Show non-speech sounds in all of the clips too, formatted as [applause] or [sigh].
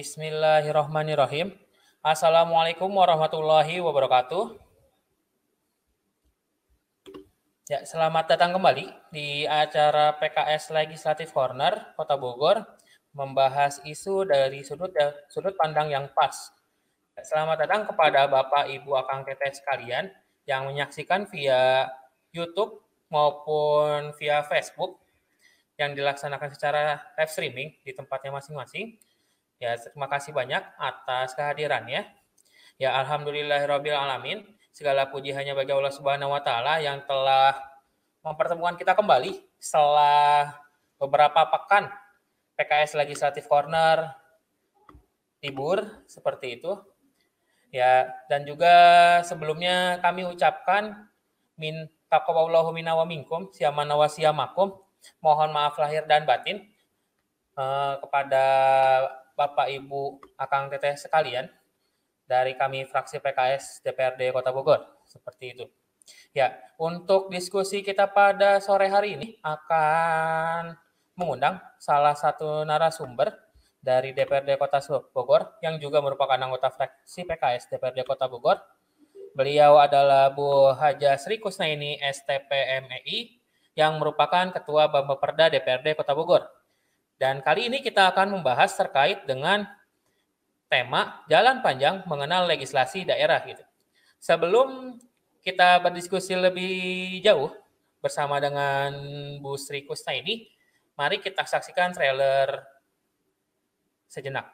Bismillahirrahmanirrahim. Assalamualaikum warahmatullahi wabarakatuh. Ya, selamat datang kembali di acara PKS Legislative Corner Kota Bogor membahas isu dari sudut sudut pandang yang pas. Selamat datang kepada Bapak Ibu Akang Teteh sekalian yang menyaksikan via YouTube maupun via Facebook yang dilaksanakan secara live streaming di tempatnya masing-masing. Ya, terima kasih banyak atas kehadirannya. Ya, alhamdulillahirabbil alamin. Segala puji hanya bagi Allah Subhanahu wa taala yang telah mempertemukan kita kembali setelah beberapa pekan PKS Legislative Corner libur seperti itu. Ya, dan juga sebelumnya kami ucapkan min taqabbalallahu minna wa minkum wa siamakum. Mohon maaf lahir dan batin uh, kepada Bapak Ibu Akang Teteh sekalian dari kami fraksi PKS DPRD Kota Bogor. Seperti itu. Ya, untuk diskusi kita pada sore hari ini akan mengundang salah satu narasumber dari DPRD Kota Bogor yang juga merupakan anggota fraksi PKS DPRD Kota Bogor. Beliau adalah Bu Haja Sri Kusnaini STP MEI yang merupakan Ketua Bambang DPRD Kota Bogor. Dan kali ini kita akan membahas terkait dengan tema jalan panjang mengenal legislasi daerah gitu. Sebelum kita berdiskusi lebih jauh bersama dengan Bu Sri Kusna ini, mari kita saksikan trailer sejenak.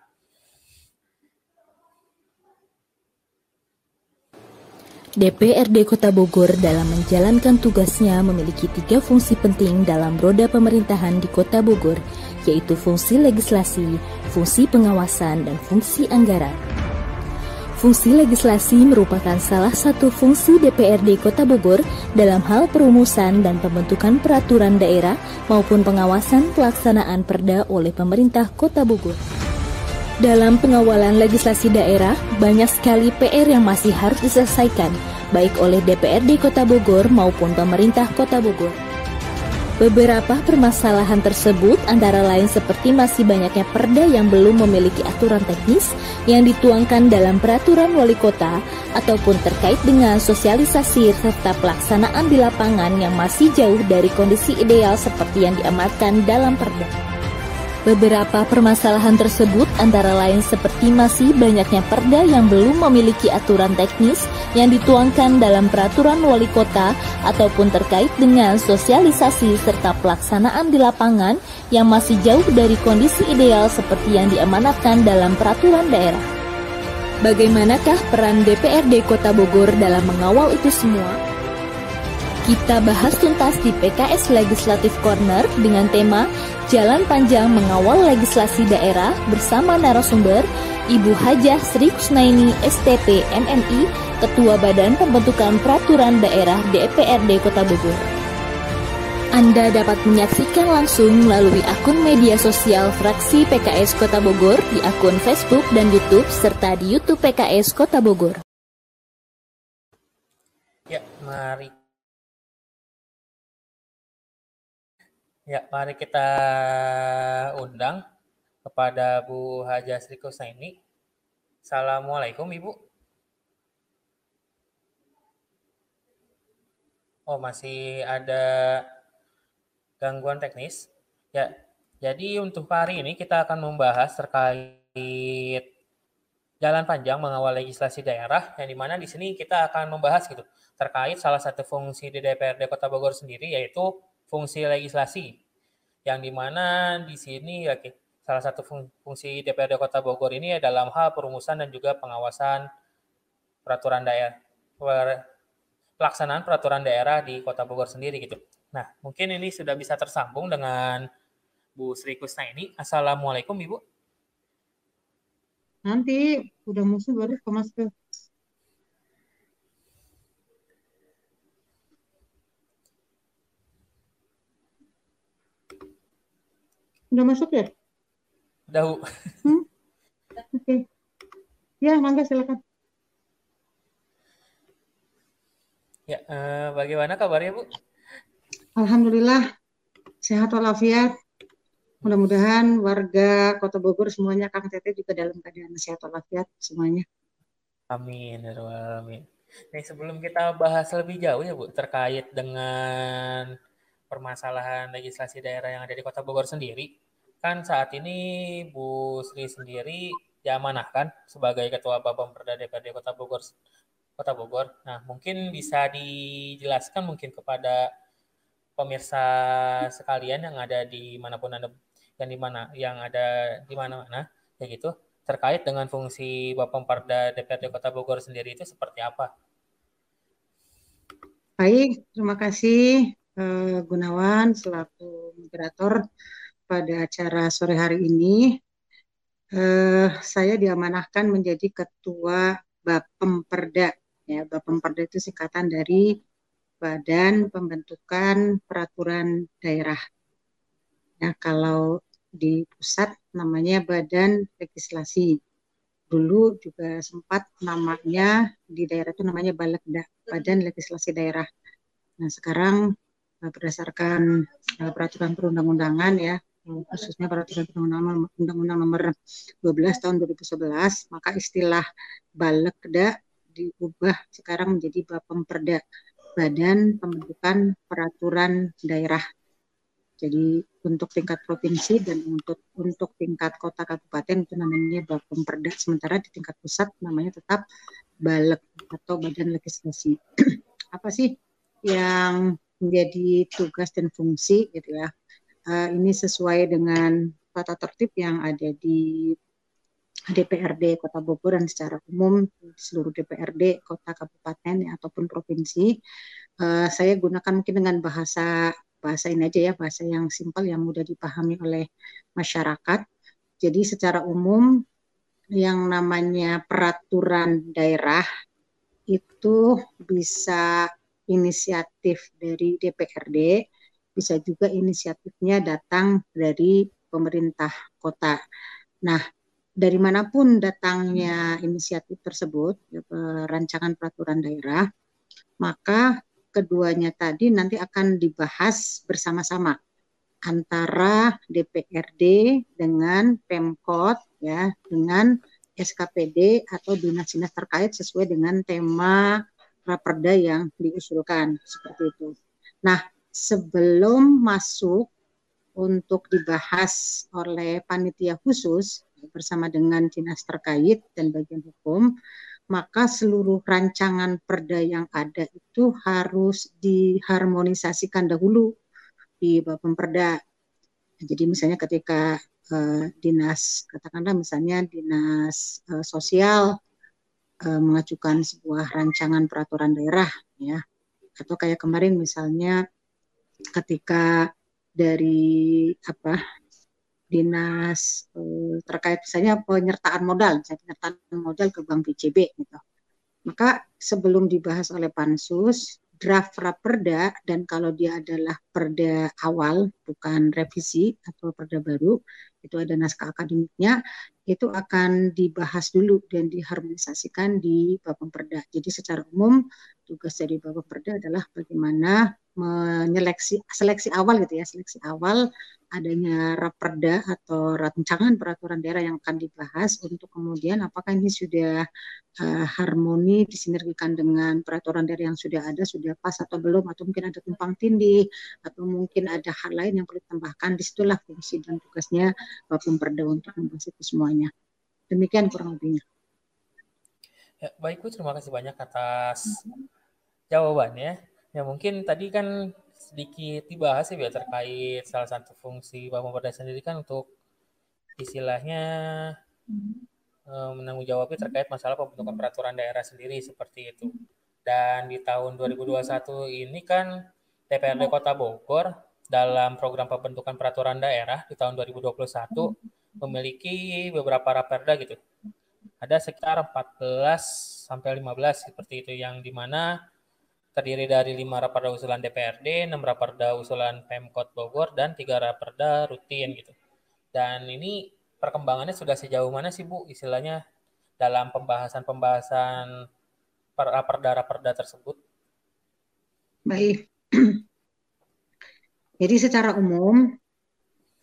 DPRD Kota Bogor dalam menjalankan tugasnya memiliki tiga fungsi penting dalam roda pemerintahan di Kota Bogor, yaitu fungsi legislasi, fungsi pengawasan, dan fungsi anggaran. Fungsi legislasi merupakan salah satu fungsi DPRD Kota Bogor dalam hal perumusan dan pembentukan peraturan daerah maupun pengawasan pelaksanaan perda oleh pemerintah Kota Bogor. Dalam pengawalan legislasi daerah, banyak sekali PR yang masih harus diselesaikan, baik oleh DPRD Kota Bogor maupun pemerintah Kota Bogor. Beberapa permasalahan tersebut antara lain seperti masih banyaknya perda yang belum memiliki aturan teknis yang dituangkan dalam peraturan wali kota ataupun terkait dengan sosialisasi serta pelaksanaan di lapangan yang masih jauh dari kondisi ideal seperti yang diamatkan dalam perda. Beberapa permasalahan tersebut antara lain seperti masih banyaknya perda yang belum memiliki aturan teknis yang dituangkan dalam peraturan wali kota ataupun terkait dengan sosialisasi serta pelaksanaan di lapangan yang masih jauh dari kondisi ideal seperti yang diamanatkan dalam peraturan daerah. Bagaimanakah peran DPRD Kota Bogor dalam mengawal itu semua? Kita bahas tuntas di PKS Legislative Corner dengan tema Jalan Panjang Mengawal Legislasi Daerah bersama narasumber Ibu Hajah Sri Kusnaini STP MMI, Ketua Badan Pembentukan Peraturan Daerah DPRD Kota Bogor. Anda dapat menyaksikan langsung melalui akun media sosial fraksi PKS Kota Bogor di akun Facebook dan YouTube serta di YouTube PKS Kota Bogor. Ya, mari Ya, mari kita undang kepada Bu Haja Sri Kusaini. Assalamualaikum, Ibu. Oh, masih ada gangguan teknis. Ya, jadi untuk hari ini kita akan membahas terkait jalan panjang mengawal legislasi daerah, yang di mana di sini kita akan membahas gitu terkait salah satu fungsi di DPRD Kota Bogor sendiri, yaitu fungsi legislasi yang di mana di sini ya salah satu fungsi DPRD Kota Bogor ini dalam hal perumusan dan juga pengawasan peraturan daerah pelaksanaan peraturan daerah di Kota Bogor sendiri gitu. Nah, mungkin ini sudah bisa tersambung dengan Bu Sri Kusna ini. Assalamualaikum Ibu. Nanti udah musuh baru ke masker. Udah masuk ya? Udah. Hmm? Oke. Okay. Ya, mangga silakan. Ya, eh, bagaimana kabarnya Bu? Alhamdulillah sehat walafiat. Mudah-mudahan warga Kota Bogor semuanya Kang Tete juga dalam keadaan sehat walafiat semuanya. Amin, amin. Nih sebelum kita bahas lebih jauh ya Bu terkait dengan permasalahan legislasi daerah yang ada di Kota Bogor sendiri, kan saat ini Bu Sri sendiri diamanahkan sebagai Ketua Bapemperda DPRD Kota Bogor Kota Bogor. Nah, mungkin bisa dijelaskan mungkin kepada pemirsa sekalian yang ada di mana pun Anda yang di mana yang ada di mana-mana ya gitu terkait dengan fungsi Bapemperda DPRD Kota Bogor sendiri itu seperti apa? Baik, terima kasih uh, Gunawan selaku moderator pada acara sore hari ini. Uh, saya diamanahkan menjadi ketua Bapemperda. Ya, Bapemperda itu singkatan dari Badan Pembentukan Peraturan Daerah. Ya, kalau di pusat namanya Badan Legislasi. Dulu juga sempat namanya di daerah itu namanya Balekda, Badan Legislasi Daerah. Nah, sekarang eh, berdasarkan uh, peraturan perundang-undangan ya, khususnya peraturan perundang-undangan Undang-Undang Nomor 12 tahun 2011, maka istilah Balekda diubah sekarang menjadi Bapemperda, Badan Pembentukan Peraturan Daerah. Jadi untuk tingkat provinsi dan untuk untuk tingkat kota kabupaten itu namanya Bapemperda. Sementara di tingkat pusat namanya tetap Balek atau Badan Legislasi. [clears throat] Apa sih yang menjadi tugas dan fungsi gitu ya? Uh, ini sesuai dengan tata tertib yang ada di DPRD Kota Bogor dan secara umum seluruh DPRD kota kabupaten ya, ataupun provinsi. Uh, saya gunakan mungkin dengan bahasa bahasa ini aja ya, bahasa yang simpel yang mudah dipahami oleh masyarakat. Jadi secara umum yang namanya peraturan daerah itu bisa inisiatif dari DPRD, bisa juga inisiatifnya datang dari pemerintah kota. Nah, dari mana pun datangnya inisiatif tersebut, rancangan peraturan daerah, maka keduanya tadi nanti akan dibahas bersama-sama antara DPRD dengan Pemkot ya dengan SKPD atau dinas-dinas terkait sesuai dengan tema raperda yang diusulkan seperti itu. Nah, sebelum masuk untuk dibahas oleh panitia khusus bersama dengan dinas terkait dan bagian hukum, maka seluruh rancangan perda yang ada itu harus diharmonisasikan dahulu di Bapemperda. Jadi misalnya ketika uh, dinas katakanlah misalnya dinas uh, sosial uh, mengajukan sebuah rancangan peraturan daerah ya atau kayak kemarin misalnya ketika dari apa dinas eh, terkait misalnya penyertaan modal, misalnya penyertaan modal ke Bank BCB gitu. Maka sebelum dibahas oleh pansus, draft raperda dan kalau dia adalah perda awal bukan revisi atau perda baru itu ada naskah akademiknya itu akan dibahas dulu dan diharmonisasikan di Bapemperda. Jadi secara umum tugas dari Bapemperda adalah bagaimana menyeleksi seleksi awal gitu ya, seleksi awal adanya raperda atau rancangan peraturan daerah yang akan dibahas untuk kemudian apakah ini sudah uh, harmoni disinergikan dengan peraturan daerah yang sudah ada sudah pas atau belum atau mungkin ada tumpang tindih atau mungkin ada hal lain yang perlu ditambahkan. Di situlah fungsi dan tugasnya Bapemperda untuk membahas itu semuanya. Demikian kurang lebihnya. Ya, baik terima kasih banyak atas jawabannya ya mungkin tadi kan sedikit dibahas ya terkait salah satu fungsi Pak Pemerda sendiri kan untuk istilahnya hmm. menanggung jawabnya terkait masalah pembentukan peraturan daerah sendiri seperti itu. Dan di tahun 2021 ini kan DPRD Kota Bogor dalam program pembentukan peraturan daerah di tahun 2021 memiliki beberapa raperda gitu. Ada sekitar 14 sampai 15 seperti itu yang di mana terdiri dari lima raperda usulan DPRD, enam raperda usulan Pemkot Bogor, dan tiga raperda rutin gitu. Dan ini perkembangannya sudah sejauh mana sih Bu istilahnya dalam pembahasan-pembahasan raperda-raperda tersebut? Baik. [clears throat] Jadi secara umum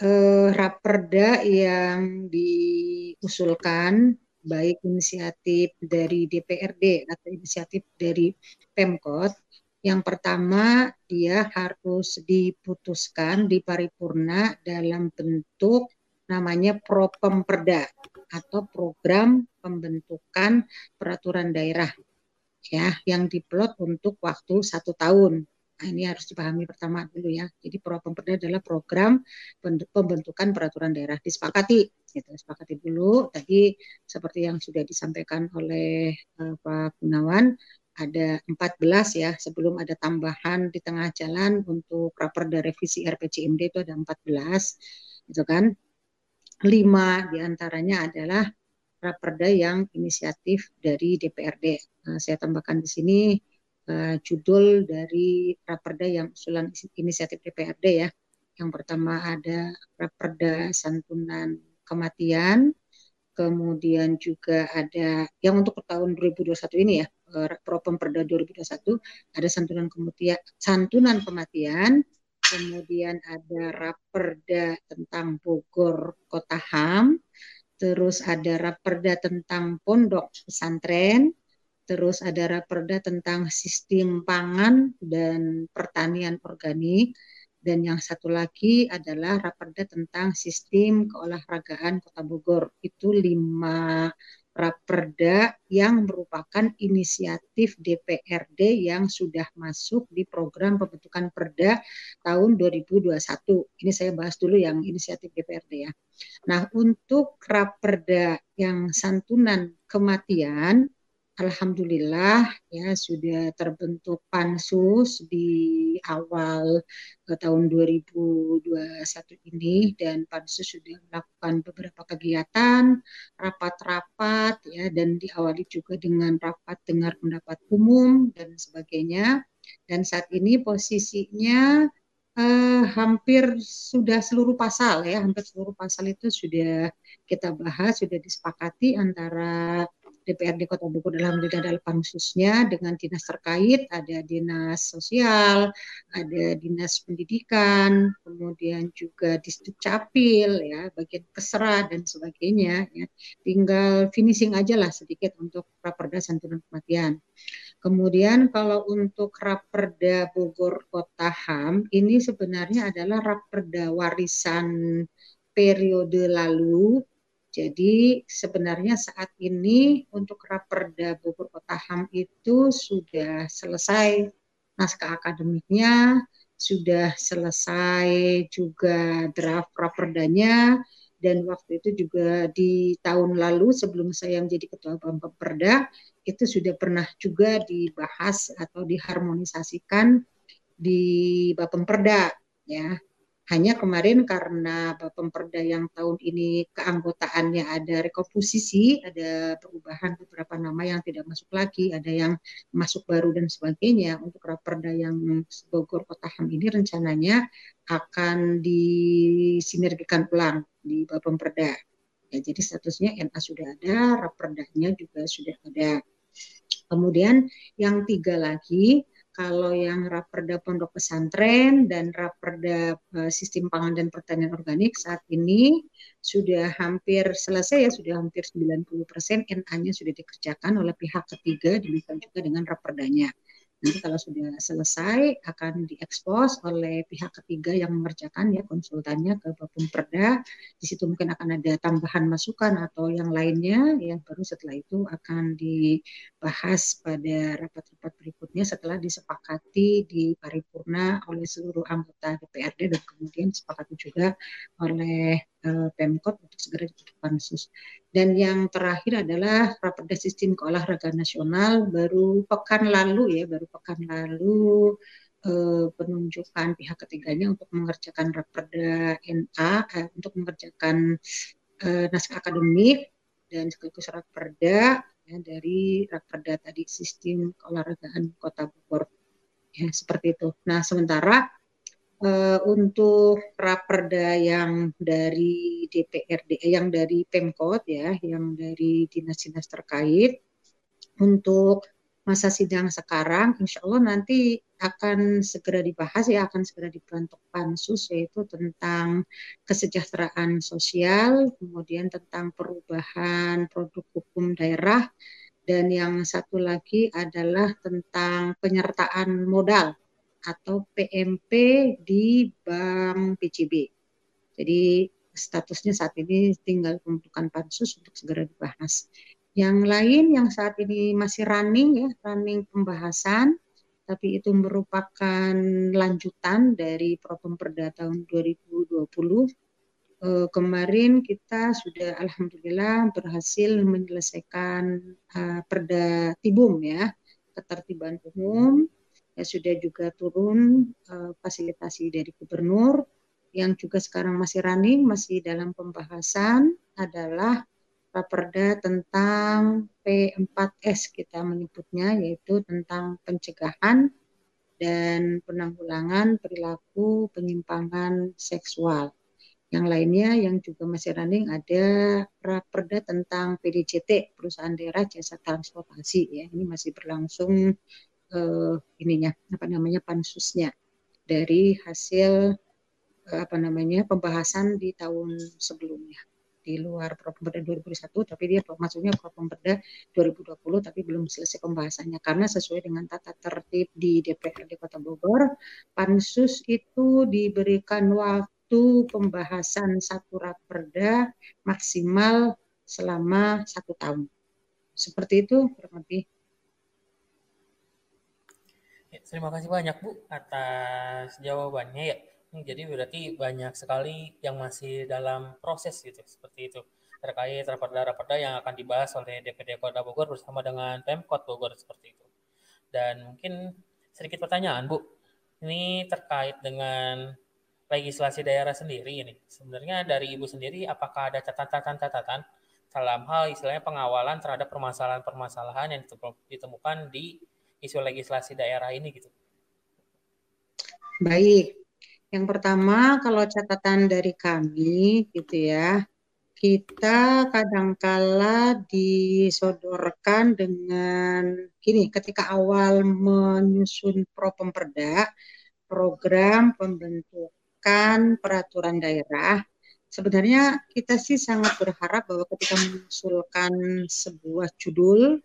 eh, raperda yang diusulkan baik inisiatif dari DPRD atau inisiatif dari Pemkot yang pertama, dia harus diputuskan di paripurna dalam bentuk namanya propemperda atau program pembentukan peraturan daerah ya yang diplot untuk waktu satu tahun. Nah, ini harus dipahami pertama dulu ya. Jadi propemperda adalah program pembentukan peraturan daerah disepakati. Gitu, disepakati dulu. Tadi seperti yang sudah disampaikan oleh uh, Pak Gunawan, ada 14 ya sebelum ada tambahan di tengah jalan untuk raperda revisi RPJMD itu ada 14 gitu kan? lima di antaranya adalah raperda yang inisiatif dari DPRD nah, saya tambahkan di sini uh, judul dari raperda yang usulan inisiatif DPRD ya. Yang pertama ada raperda santunan kematian kemudian juga ada yang untuk tahun 2021 ini ya Eh, Propam Perda 2021 ada santunan kematian, santunan kematian, kemudian ada raperda tentang Bogor Kota Ham, terus ada raperda tentang pondok pesantren, terus ada raperda tentang sistem pangan dan pertanian organik, dan yang satu lagi adalah raperda tentang sistem keolahragaan Kota Bogor. Itu lima Raperda yang merupakan inisiatif DPRD yang sudah masuk di program pembentukan Perda tahun 2021. Ini saya bahas dulu yang inisiatif DPRD ya. Nah, untuk Raperda yang santunan kematian Alhamdulillah ya sudah terbentuk pansus di awal ke tahun 2021 ini dan pansus sudah melakukan beberapa kegiatan, rapat-rapat ya dan diawali juga dengan rapat dengar pendapat umum dan sebagainya. Dan saat ini posisinya eh, hampir sudah seluruh pasal ya, hampir seluruh pasal itu sudah kita bahas, sudah disepakati antara DPRD Kota Bogor dalam adalah pansusnya dengan dinas terkait, ada dinas sosial, ada dinas pendidikan, kemudian juga distrik capil, ya, bagian kesera dan sebagainya. Ya. Tinggal finishing aja lah sedikit untuk raperda santunan kematian. Kemudian kalau untuk raperda Bogor Kota HAM, ini sebenarnya adalah raperda warisan periode lalu jadi sebenarnya saat ini untuk Raperda Bogor Kota HAM itu sudah selesai naskah akademiknya, sudah selesai juga draft raperdanya dan waktu itu juga di tahun lalu sebelum saya menjadi ketua Bapemperda itu sudah pernah juga dibahas atau diharmonisasikan di Bapemperda ya hanya kemarin karena Pemperda yang tahun ini keanggotaannya ada rekomposisi, ada perubahan beberapa nama yang tidak masuk lagi, ada yang masuk baru dan sebagainya. Untuk Raperda yang Bogor Kota Ham ini rencananya akan disinergikan ulang di Bapemperda. Ya, jadi statusnya NA sudah ada, Raperdanya juga sudah ada. Kemudian yang tiga lagi kalau yang raperda pondok pesantren dan raperda uh, sistem pangan dan pertanian organik saat ini sudah hampir selesai ya, sudah hampir 90 persen NA-nya sudah dikerjakan oleh pihak ketiga, demikian juga dengan raperdanya. Nanti kalau sudah selesai akan diekspos oleh pihak ketiga yang mengerjakan ya konsultannya ke Perda. Di situ mungkin akan ada tambahan masukan atau yang lainnya yang baru setelah itu akan dibahas pada rapat-rapat berikutnya setelah disepakati di paripurna oleh seluruh anggota DPRD dan kemudian disepakati juga oleh uh, Pemkot untuk segera ditutup pansus. Dan yang terakhir adalah Raperda Sistem Keolahragaan Nasional baru pekan lalu ya, baru pekan lalu uh, penunjukan pihak ketiganya untuk mengerjakan Raperda NA eh, untuk mengerjakan uh, naskah akademik dan sekaligus Raperda ya, dari Raperda tadi Sistem Keolahragaan Kota Bogor. Ya, seperti itu. Nah, sementara uh, untuk raperda yang dari DPRD, yang dari Pemkot ya, yang dari dinas-dinas terkait untuk masa sidang sekarang, insya Allah nanti akan segera dibahas ya, akan segera dibentuk pansus yaitu tentang kesejahteraan sosial, kemudian tentang perubahan produk hukum daerah, dan yang satu lagi adalah tentang penyertaan modal atau PMP di Bank BCB. Jadi statusnya saat ini tinggal pembentukan pansus untuk segera dibahas. Yang lain yang saat ini masih running ya, running pembahasan, tapi itu merupakan lanjutan dari Propam Perda tahun 2020. Eh, kemarin kita sudah alhamdulillah berhasil menyelesaikan uh, Perda Tibum ya, ketertiban umum. Ya sudah juga turun uh, fasilitasi dari gubernur yang juga sekarang masih running, masih dalam pembahasan adalah Raperda tentang P4S kita menyebutnya yaitu tentang pencegahan dan penanggulangan perilaku penyimpangan seksual. Yang lainnya yang juga masih running ada Raperda tentang PDJT perusahaan daerah jasa transportasi ya ini masih berlangsung eh, ininya apa namanya pansusnya dari hasil eh, apa namanya pembahasan di tahun sebelumnya. Di luar Propemberda 2001 tapi dia maksudnya Propemberda 2020 tapi belum selesai pembahasannya. Karena sesuai dengan tata tertib di DPRD Kota Bogor pansus itu diberikan waktu pembahasan satu raperda maksimal selama satu tahun. Seperti itu kurang lebih terima kasih banyak Bu atas jawabannya ya jadi berarti banyak sekali yang masih dalam proses gitu seperti itu terkait raperda-raperda yang akan dibahas oleh DPD Kota Bogor bersama dengan Pemkot Bogor seperti itu. Dan mungkin sedikit pertanyaan Bu, ini terkait dengan legislasi daerah sendiri ini. Sebenarnya dari Ibu sendiri apakah ada catatan-catatan dalam hal istilahnya pengawalan terhadap permasalahan-permasalahan yang ditemukan di isu legislasi daerah ini gitu? Baik, yang pertama, kalau catatan dari kami, gitu ya, kita kadangkala disodorkan dengan gini, ketika awal menyusun pro pemperda, program pembentukan peraturan daerah, sebenarnya kita sih sangat berharap bahwa ketika mengusulkan sebuah judul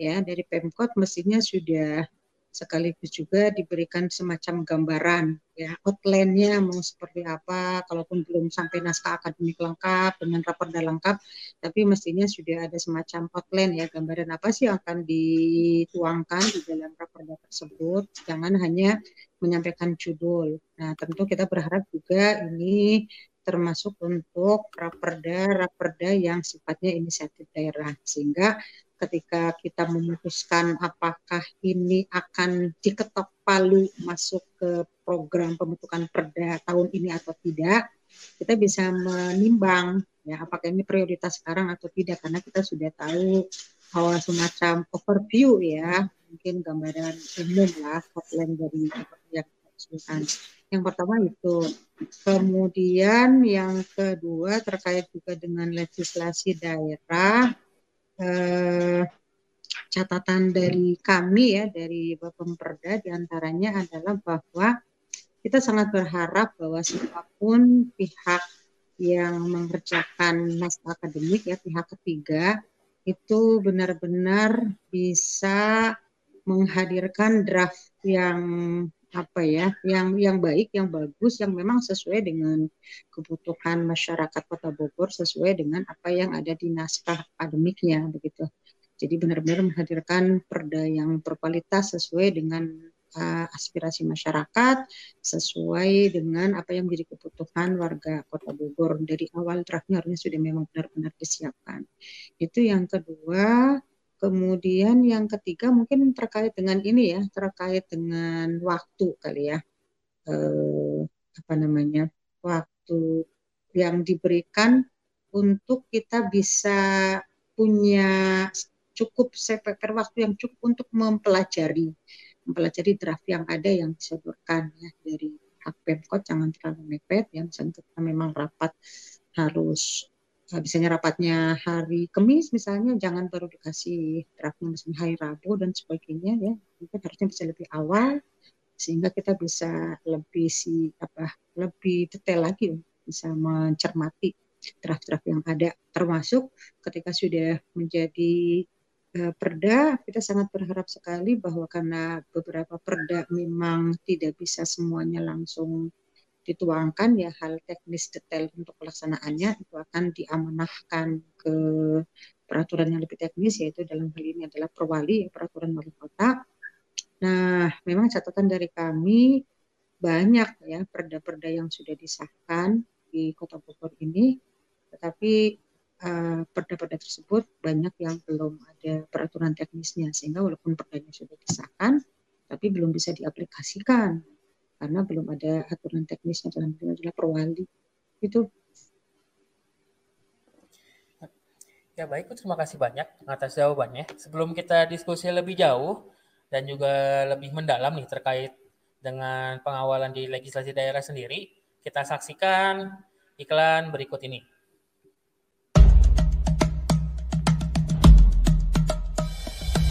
ya dari Pemkot mestinya sudah sekaligus juga diberikan semacam gambaran ya outline-nya mau seperti apa kalaupun belum sampai naskah akademik lengkap dengan raporda lengkap tapi mestinya sudah ada semacam outline ya gambaran apa sih yang akan dituangkan di dalam raporda tersebut. Jangan hanya menyampaikan judul. Nah tentu kita berharap juga ini termasuk untuk raperda-raperda yang sifatnya inisiatif daerah sehingga ketika kita memutuskan apakah ini akan diketok palu masuk ke program pembentukan perda tahun ini atau tidak, kita bisa menimbang ya apakah ini prioritas sekarang atau tidak karena kita sudah tahu bahwa semacam overview ya mungkin gambaran umum lah outline dari yang kita Yang pertama itu. Kemudian yang kedua terkait juga dengan legislasi daerah eh, catatan dari kami ya dari Bapemperda di antaranya adalah bahwa kita sangat berharap bahwa siapa pun pihak yang mengerjakan naskah akademik ya pihak ketiga itu benar-benar bisa menghadirkan draft yang apa ya yang yang baik yang bagus yang memang sesuai dengan kebutuhan masyarakat Kota Bogor sesuai dengan apa yang ada di naskah akademiknya begitu. Jadi benar-benar menghadirkan perda yang berkualitas sesuai dengan uh, aspirasi masyarakat sesuai dengan apa yang menjadi kebutuhan warga Kota Bogor. Dari awal draftnya sudah memang benar-benar disiapkan. Itu yang kedua Kemudian yang ketiga mungkin terkait dengan ini ya, terkait dengan waktu kali ya. Eh, apa namanya? Waktu yang diberikan untuk kita bisa punya cukup sepeker waktu yang cukup untuk mempelajari mempelajari draft yang ada yang disodorkan ya dari hak Pemkot jangan terlalu mepet ya misalnya kita memang rapat harus misalnya rapatnya hari Kamis misalnya jangan baru dikasih draftnya misalnya hari Rabu dan sebagainya ya. Mungkin harusnya bisa lebih awal sehingga kita bisa lebih si apa lebih detail lagi bisa mencermati draft-draft yang ada. Termasuk ketika sudah menjadi uh, perda kita sangat berharap sekali bahwa karena beberapa perda memang tidak bisa semuanya langsung dituangkan ya hal teknis detail untuk pelaksanaannya itu akan diamanahkan ke peraturan yang lebih teknis yaitu dalam hal ini adalah perwali peraturan wali kota. Nah, memang catatan dari kami banyak ya perda-perda yang sudah disahkan di Kota Bogor ini, tetapi uh, perda-perda tersebut banyak yang belum ada peraturan teknisnya sehingga walaupun perdanya sudah disahkan, tapi belum bisa diaplikasikan karena belum ada aturan teknisnya dalam adalah perwali. Itu. Ya baik terima kasih banyak atas jawabannya. Sebelum kita diskusi lebih jauh dan juga lebih mendalam nih terkait dengan pengawalan di legislasi daerah sendiri kita saksikan iklan berikut ini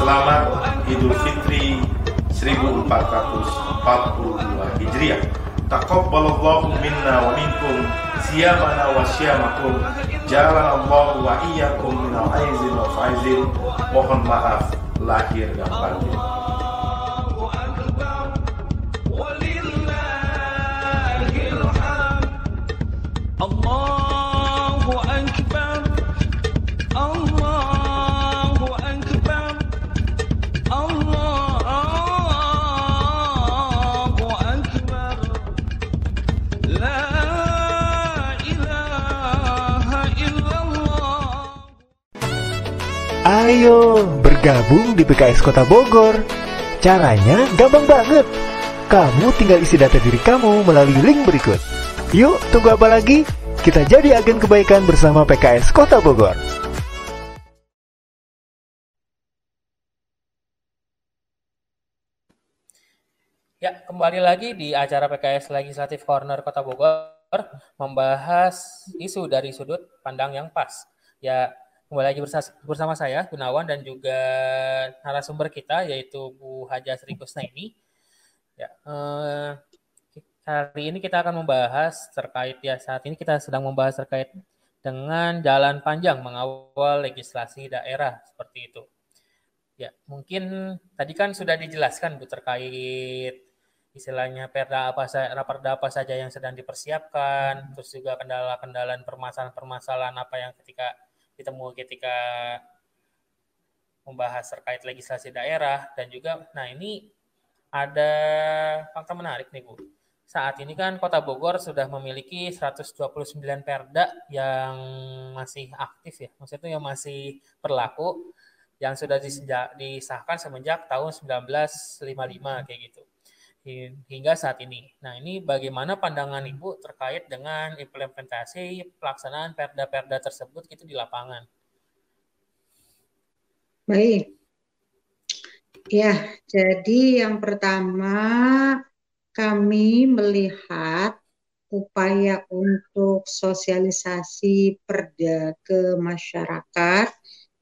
selamat Idul Fitri 1442 Hijriah. Taqabbalallahu minna wa minkum siyamana wa siyamakum jalanallahu wa iyyakum minal aizin wa faizin. Mohon maaf lahir dan batin. Ayo bergabung di PKS Kota Bogor. Caranya gampang banget. Kamu tinggal isi data diri kamu melalui link berikut. Yuk, tunggu apa lagi? Kita jadi agen kebaikan bersama PKS Kota Bogor. Ya, kembali lagi di acara PKS Legislatif Corner Kota Bogor membahas isu dari sudut pandang yang pas. Ya, kembali lagi bersama saya Gunawan dan juga narasumber kita yaitu Bu Haja Sri Kusnaini. Ya, eh, hari ini kita akan membahas terkait ya saat ini kita sedang membahas terkait dengan jalan panjang mengawal legislasi daerah seperti itu. Ya, mungkin tadi kan sudah dijelaskan Bu terkait istilahnya perda apa saja raperda apa saja yang sedang dipersiapkan, terus juga kendala-kendala permasalahan-permasalahan apa yang ketika ditemui ketika membahas terkait legislasi daerah dan juga nah ini ada fakta menarik nih Bu. Saat ini kan Kota Bogor sudah memiliki 129 perda yang masih aktif ya. Maksudnya yang masih berlaku yang sudah disahkan semenjak tahun 1955 kayak gitu hingga saat ini. Nah, ini bagaimana pandangan Ibu terkait dengan implementasi pelaksanaan perda-perda tersebut itu di lapangan? Baik. Ya, jadi yang pertama kami melihat upaya untuk sosialisasi perda ke masyarakat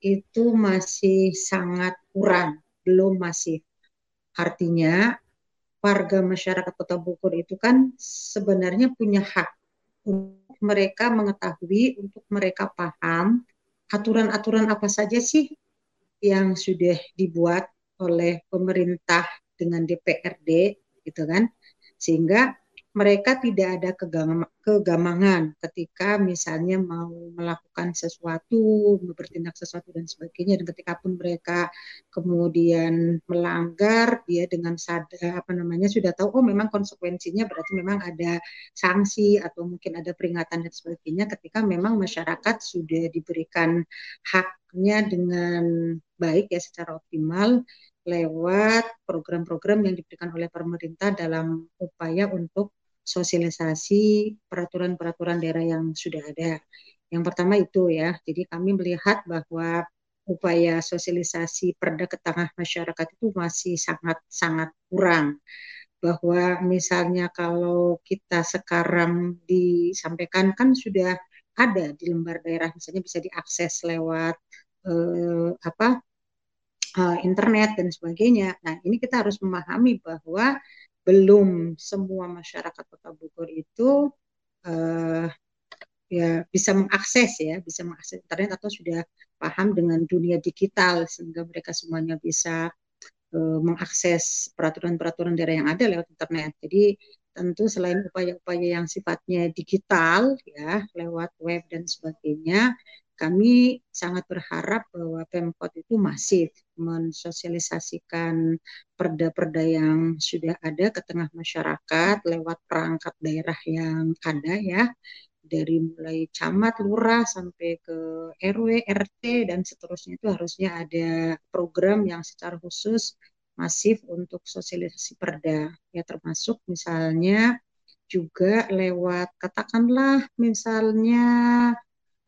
itu masih sangat kurang, belum masif. Artinya warga masyarakat Kota Bogor itu kan sebenarnya punya hak untuk mereka mengetahui, untuk mereka paham aturan-aturan apa saja sih yang sudah dibuat oleh pemerintah dengan DPRD gitu kan. Sehingga mereka tidak ada kegam- kegamangan ketika misalnya mau melakukan sesuatu, bertindak sesuatu dan sebagainya. Dan ketika pun mereka kemudian melanggar, dia dengan sadar apa namanya sudah tahu oh memang konsekuensinya berarti memang ada sanksi atau mungkin ada peringatan dan sebagainya. Ketika memang masyarakat sudah diberikan haknya dengan baik ya secara optimal lewat program-program yang diberikan oleh pemerintah dalam upaya untuk sosialisasi peraturan-peraturan daerah yang sudah ada. Yang pertama itu ya, jadi kami melihat bahwa upaya sosialisasi perda ke tengah masyarakat itu masih sangat-sangat kurang. Bahwa misalnya kalau kita sekarang disampaikan kan sudah ada di lembar daerah, misalnya bisa diakses lewat eh, apa eh, internet dan sebagainya. Nah ini kita harus memahami bahwa belum semua masyarakat Kota Bogor itu uh, ya bisa mengakses ya, bisa mengakses internet atau sudah paham dengan dunia digital sehingga mereka semuanya bisa uh, mengakses peraturan-peraturan daerah yang ada lewat internet. Jadi tentu selain upaya-upaya yang sifatnya digital ya lewat web dan sebagainya kami sangat berharap bahwa Pemkot itu masif mensosialisasikan perda-perda yang sudah ada ke tengah masyarakat lewat perangkat daerah yang ada ya. Dari mulai camat, lurah sampai ke RW, RT dan seterusnya itu harusnya ada program yang secara khusus masif untuk sosialisasi perda. Ya termasuk misalnya juga lewat katakanlah misalnya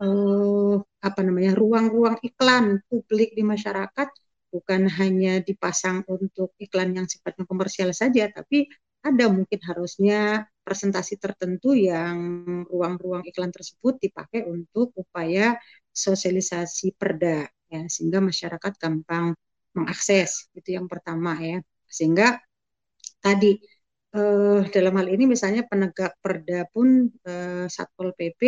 eh, apa namanya ruang-ruang iklan publik di masyarakat bukan hanya dipasang untuk iklan yang sifatnya komersial saja, tapi ada mungkin harusnya presentasi tertentu yang ruang-ruang iklan tersebut dipakai untuk upaya sosialisasi perda ya sehingga masyarakat gampang mengakses itu yang pertama ya. Sehingga tadi eh, dalam hal ini misalnya penegak perda pun eh, satpol pp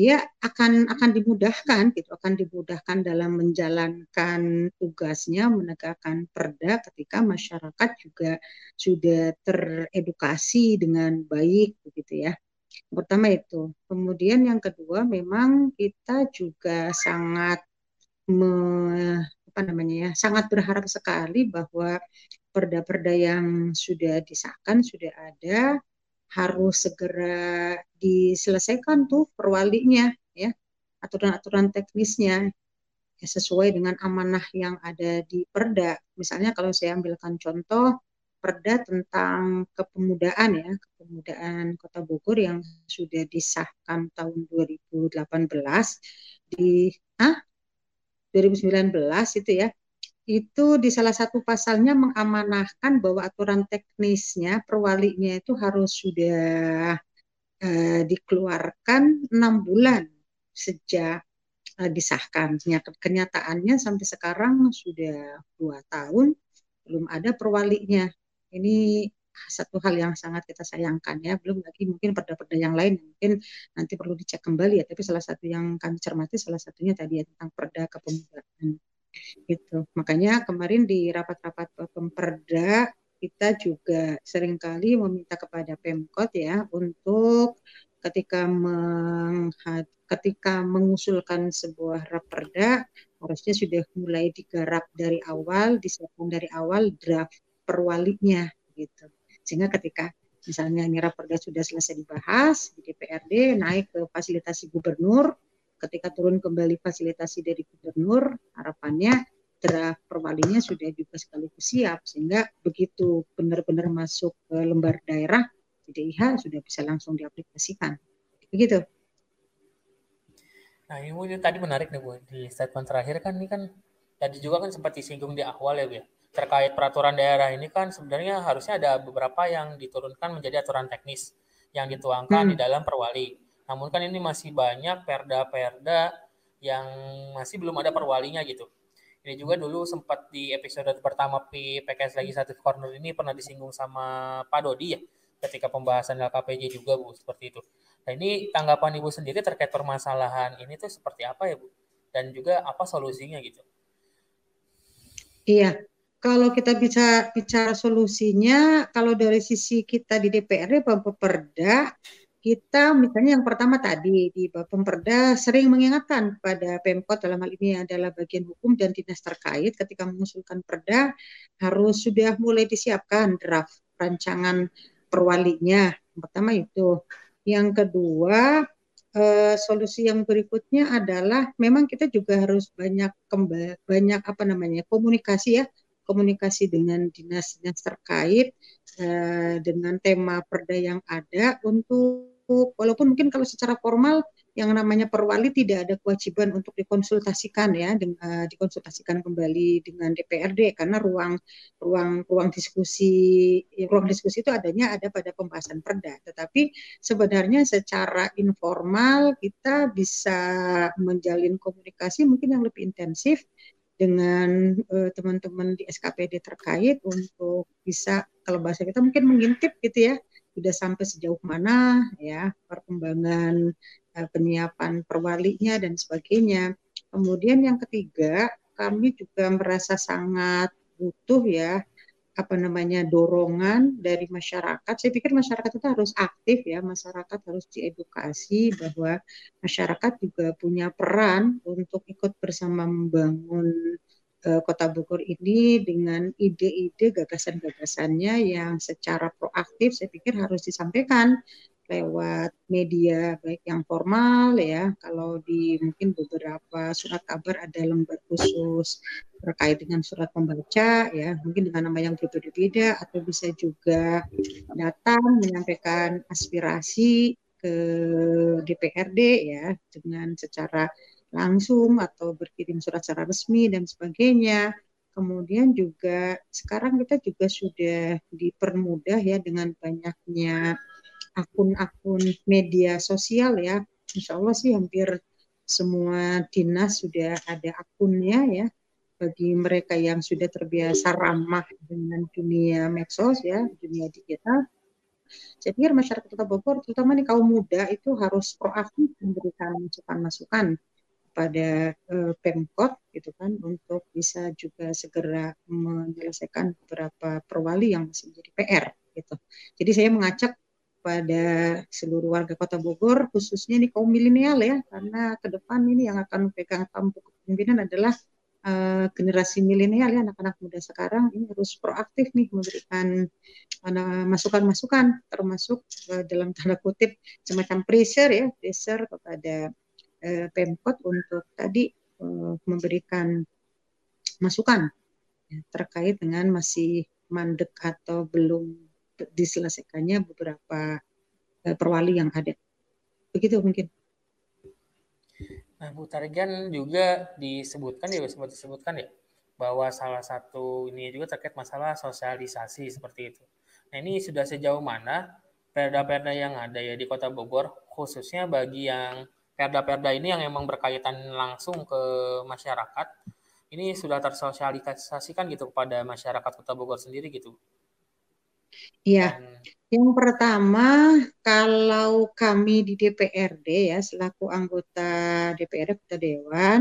dia akan akan dimudahkan gitu akan dimudahkan dalam menjalankan tugasnya menegakkan perda ketika masyarakat juga sudah teredukasi dengan baik begitu ya. Pertama itu. Kemudian yang kedua memang kita juga sangat me, apa namanya ya sangat berharap sekali bahwa perda-perda yang sudah disahkan sudah ada harus segera diselesaikan tuh perwalinya ya. Aturan-aturan teknisnya ya, sesuai dengan amanah yang ada di perda. Misalnya kalau saya ambilkan contoh perda tentang kepemudaan ya. Kepemudaan Kota Bogor yang sudah disahkan tahun 2018 di ah 2019 itu ya itu di salah satu pasalnya mengamanahkan bahwa aturan teknisnya perwalinya itu harus sudah uh, dikeluarkan enam bulan sejak uh, disahkan. Kenyataannya sampai sekarang sudah dua tahun belum ada perwalinya. Ini satu hal yang sangat kita sayangkan ya. Belum lagi mungkin perda-perda yang lain mungkin nanti perlu dicek kembali ya. Tapi salah satu yang kami cermati salah satunya tadi ya tentang perda kepemudaan gitu. Makanya kemarin di rapat-rapat Pemperda kita juga sering kali meminta kepada Pemkot ya untuk ketika meng, ketika mengusulkan sebuah raperda harusnya sudah mulai digarap dari awal, disiapkan dari awal draft perwalinya gitu. Sehingga ketika misalnya ini raperda sudah selesai dibahas di DPRD naik ke fasilitasi gubernur ketika turun kembali fasilitasi dari gubernur, harapannya draft perwalinya sudah juga sekaligus siap sehingga begitu benar-benar masuk ke lembar daerah DIH sudah bisa langsung diaplikasikan. Begitu. Nah, ini Bu, tadi menarik nih Bu, di statement terakhir kan ini kan tadi juga kan sempat disinggung di awal ya Bu ya. Terkait peraturan daerah ini kan sebenarnya harusnya ada beberapa yang diturunkan menjadi aturan teknis yang dituangkan hmm. di dalam perwali. Namun kan ini masih banyak perda-perda yang masih belum ada perwalinya gitu. Ini juga dulu sempat di episode pertama PKS Legislative Corner ini pernah disinggung sama Pak Dodi ya ketika pembahasan LKPJ juga Bu seperti itu. Nah ini tanggapan Ibu sendiri terkait permasalahan ini tuh seperti apa ya Bu? Dan juga apa solusinya gitu? Iya, kalau kita bisa bicara solusinya, kalau dari sisi kita di DPRD Perda, kita misalnya yang pertama tadi di Perda sering mengingatkan pada Pemkot dalam hal ini adalah bagian hukum dan dinas terkait ketika mengusulkan perda harus sudah mulai disiapkan draft rancangan perwalinya. Yang pertama itu. Yang kedua, eh, solusi yang berikutnya adalah memang kita juga harus banyak kembali banyak apa namanya komunikasi ya komunikasi dengan dinas-dinas terkait uh, dengan tema perda yang ada untuk walaupun mungkin kalau secara formal yang namanya perwali tidak ada kewajiban untuk dikonsultasikan ya dengan uh, dikonsultasikan kembali dengan DPRD karena ruang ruang ruang diskusi ruang diskusi itu adanya ada pada pembahasan perda. Tetapi sebenarnya secara informal kita bisa menjalin komunikasi mungkin yang lebih intensif dengan uh, teman-teman di SKPD terkait untuk bisa kalau bahasa kita mungkin mengintip gitu ya sudah sampai sejauh mana ya perkembangan uh, penyiapan perwalinya dan sebagainya. Kemudian yang ketiga kami juga merasa sangat butuh ya apa namanya dorongan dari masyarakat. Saya pikir masyarakat itu harus aktif ya, masyarakat harus diedukasi bahwa masyarakat juga punya peran untuk ikut bersama membangun uh, Kota Bogor ini dengan ide-ide gagasan-gagasannya yang secara proaktif saya pikir harus disampaikan lewat media baik yang formal ya kalau di mungkin beberapa surat kabar ada lembar khusus terkait dengan surat pembaca ya mungkin dengan nama yang berbeda-beda atau bisa juga datang menyampaikan aspirasi ke DPRD ya dengan secara langsung atau berkirim surat secara resmi dan sebagainya. Kemudian juga sekarang kita juga sudah dipermudah ya dengan banyaknya akun-akun media sosial ya. Insya Allah sih hampir semua dinas sudah ada akunnya ya bagi mereka yang sudah terbiasa ramah dengan dunia medsos ya, dunia digital. Saya pikir masyarakat Kota Bogor, terutama nih kaum muda itu harus proaktif memberikan masukan-masukan pada uh, Pemkot gitu kan untuk bisa juga segera menyelesaikan beberapa perwali yang masih menjadi PR gitu. Jadi saya mengajak pada seluruh warga Kota Bogor, khususnya di kaum milenial ya, karena ke depan ini yang akan pegang tampuk kepemimpinan adalah uh, generasi milenial ya, anak-anak muda sekarang. Ini harus proaktif nih memberikan masukan-masukan, termasuk uh, dalam tanda kutip semacam pressure ya, pressure kepada uh, Pemkot untuk tadi uh, memberikan masukan ya, terkait dengan masih mandek atau belum diselesaikannya beberapa uh, perwali yang ada. Begitu mungkin. Nah, Bu Tarigan juga disebutkan ya, sempat disebutkan ya, bahwa salah satu ini juga terkait masalah sosialisasi seperti itu. Nah, ini sudah sejauh mana perda-perda yang ada ya di Kota Bogor, khususnya bagi yang perda-perda ini yang memang berkaitan langsung ke masyarakat, ini sudah tersosialisasikan gitu kepada masyarakat Kota Bogor sendiri gitu. Iya, yang pertama kalau kami di DPRD ya selaku anggota DPRD Kota Dewan,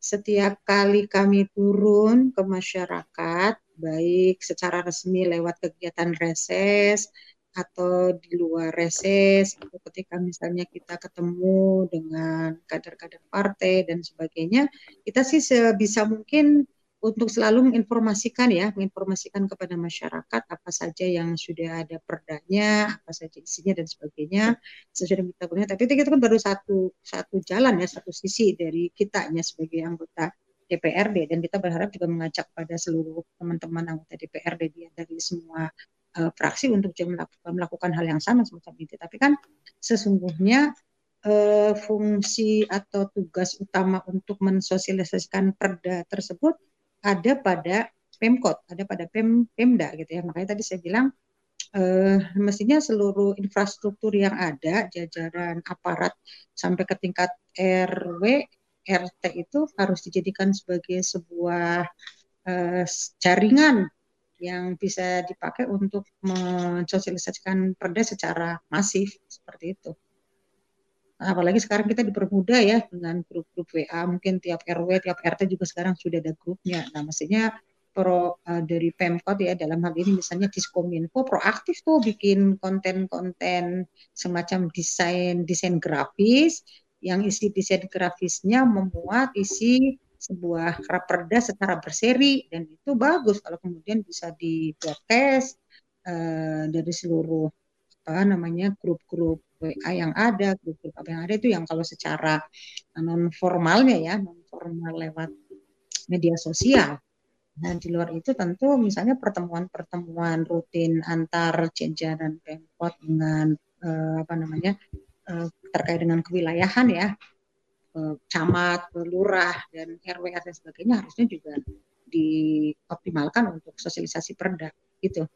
setiap kali kami turun ke masyarakat, baik secara resmi lewat kegiatan reses atau di luar reses, atau ketika misalnya kita ketemu dengan kader-kader partai dan sebagainya, kita sih sebisa mungkin untuk selalu menginformasikan ya, menginformasikan kepada masyarakat apa saja yang sudah ada perdanya, apa saja isinya dan sebagainya sesuai dengan kita Tapi itu kan baru satu satu jalan ya, satu sisi dari kitanya sebagai anggota DPRD dan kita berharap juga mengajak pada seluruh teman-teman anggota DPRD dia dari semua uh, fraksi untuk juga melakukan, melakukan hal yang sama semacam itu. Tapi kan sesungguhnya uh, fungsi atau tugas utama untuk mensosialisasikan perda tersebut ada pada Pemkot, ada pada Pem, Pemda gitu ya. Makanya tadi saya bilang eh, mestinya seluruh infrastruktur yang ada, jajaran aparat sampai ke tingkat RW, RT itu harus dijadikan sebagai sebuah eh, jaringan yang bisa dipakai untuk mensosialisasikan perda secara masif seperti itu apalagi sekarang kita dipermudah ya dengan grup-grup WA mungkin tiap RW tiap RT juga sekarang sudah ada grupnya. Nah maksudnya pro uh, dari Pemkot ya dalam hal ini misalnya Diskominfo proaktif tuh bikin konten-konten semacam desain desain grafis yang isi desain grafisnya memuat isi sebuah raperda secara berseri dan itu bagus kalau kemudian bisa di broadcast uh, dari seluruh apa namanya grup-grup WA yang ada, grup-grup apa yang ada itu yang kalau secara non formalnya ya, non formal lewat media sosial. Dan di luar itu tentu misalnya pertemuan-pertemuan rutin antar jajaran Pemkot dengan eh, apa namanya eh, terkait dengan kewilayahan ya, eh, camat, lurah dan RW dan sebagainya harusnya juga dioptimalkan untuk sosialisasi perda gitu.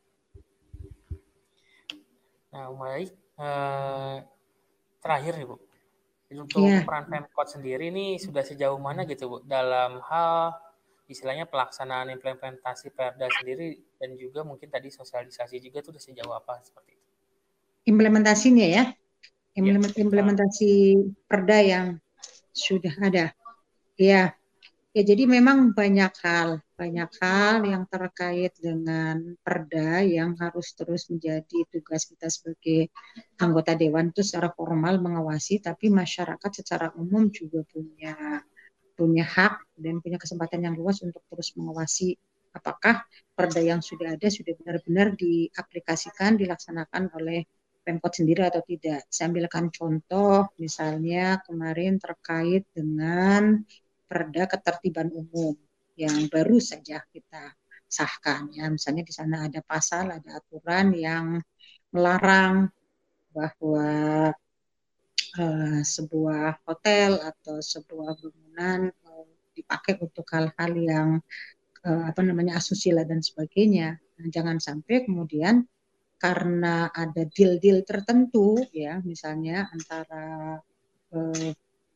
Nah, baik. Eh, terakhir nih Bu, untuk yeah. peran Pemkot sendiri ini sudah sejauh mana gitu Bu dalam hal istilahnya pelaksanaan implementasi Perda sendiri dan juga mungkin tadi sosialisasi juga itu sudah sejauh apa seperti itu? Implementasinya ya, iya. implementasi yeah. Perda yang sudah ada. Ya, Ya, jadi memang banyak hal, banyak hal yang terkait dengan perda yang harus terus menjadi tugas kita sebagai anggota dewan itu secara formal mengawasi, tapi masyarakat secara umum juga punya punya hak dan punya kesempatan yang luas untuk terus mengawasi apakah perda yang sudah ada sudah benar-benar diaplikasikan, dilaksanakan oleh Pemkot sendiri atau tidak. Saya ambilkan contoh, misalnya kemarin terkait dengan perda ketertiban umum yang baru saja kita sahkan ya. Misalnya di sana ada pasal ada aturan yang melarang bahwa uh, sebuah hotel atau sebuah bangunan uh, dipakai untuk hal-hal yang uh, apa namanya asusila dan sebagainya. Nah, jangan sampai kemudian karena ada deal-deal tertentu ya misalnya antara uh,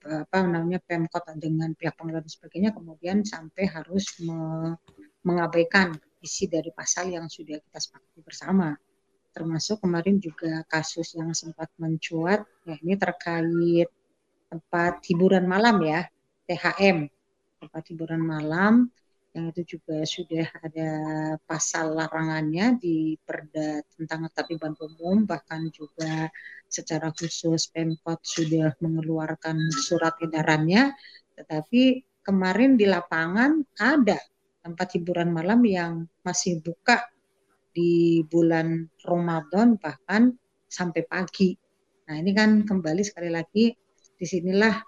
apa namanya Pemkot dengan pihak pengelola dan sebagainya kemudian sampai harus me mengabaikan isi dari pasal yang sudah kita sepakati bersama. Termasuk kemarin juga kasus yang sempat mencuat ya ini terkait tempat hiburan malam ya THM tempat hiburan malam yang itu juga sudah ada pasal larangannya di Perda tentang ketertiban umum bahkan juga secara khusus Pemkot sudah mengeluarkan surat edarannya tetapi kemarin di lapangan ada tempat hiburan malam yang masih buka di bulan Ramadan bahkan sampai pagi. Nah, ini kan kembali sekali lagi di sinilah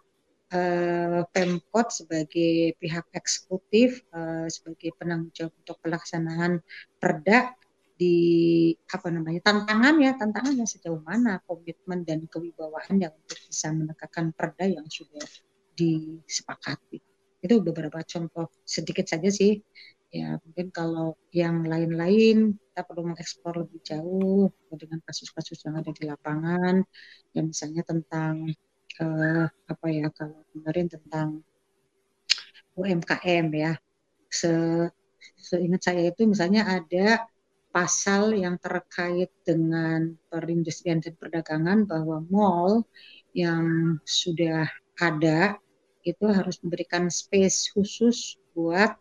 uh, Pemkot sebagai pihak eksekutif uh, sebagai penanggung jawab untuk pelaksanaan perda di apa namanya tantangan ya tantangannya sejauh mana komitmen dan kewibawaan yang untuk bisa menegakkan perda yang sudah disepakati. Itu beberapa contoh sedikit saja sih. Ya mungkin kalau yang lain-lain kita perlu mengeksplor lebih jauh dengan kasus-kasus yang ada di lapangan yang misalnya tentang uh, apa ya kalau kemarin tentang UMKM ya. Se seingat saya itu misalnya ada pasal yang terkait dengan perindustrian dan perdagangan bahwa mall yang sudah ada itu harus memberikan space khusus buat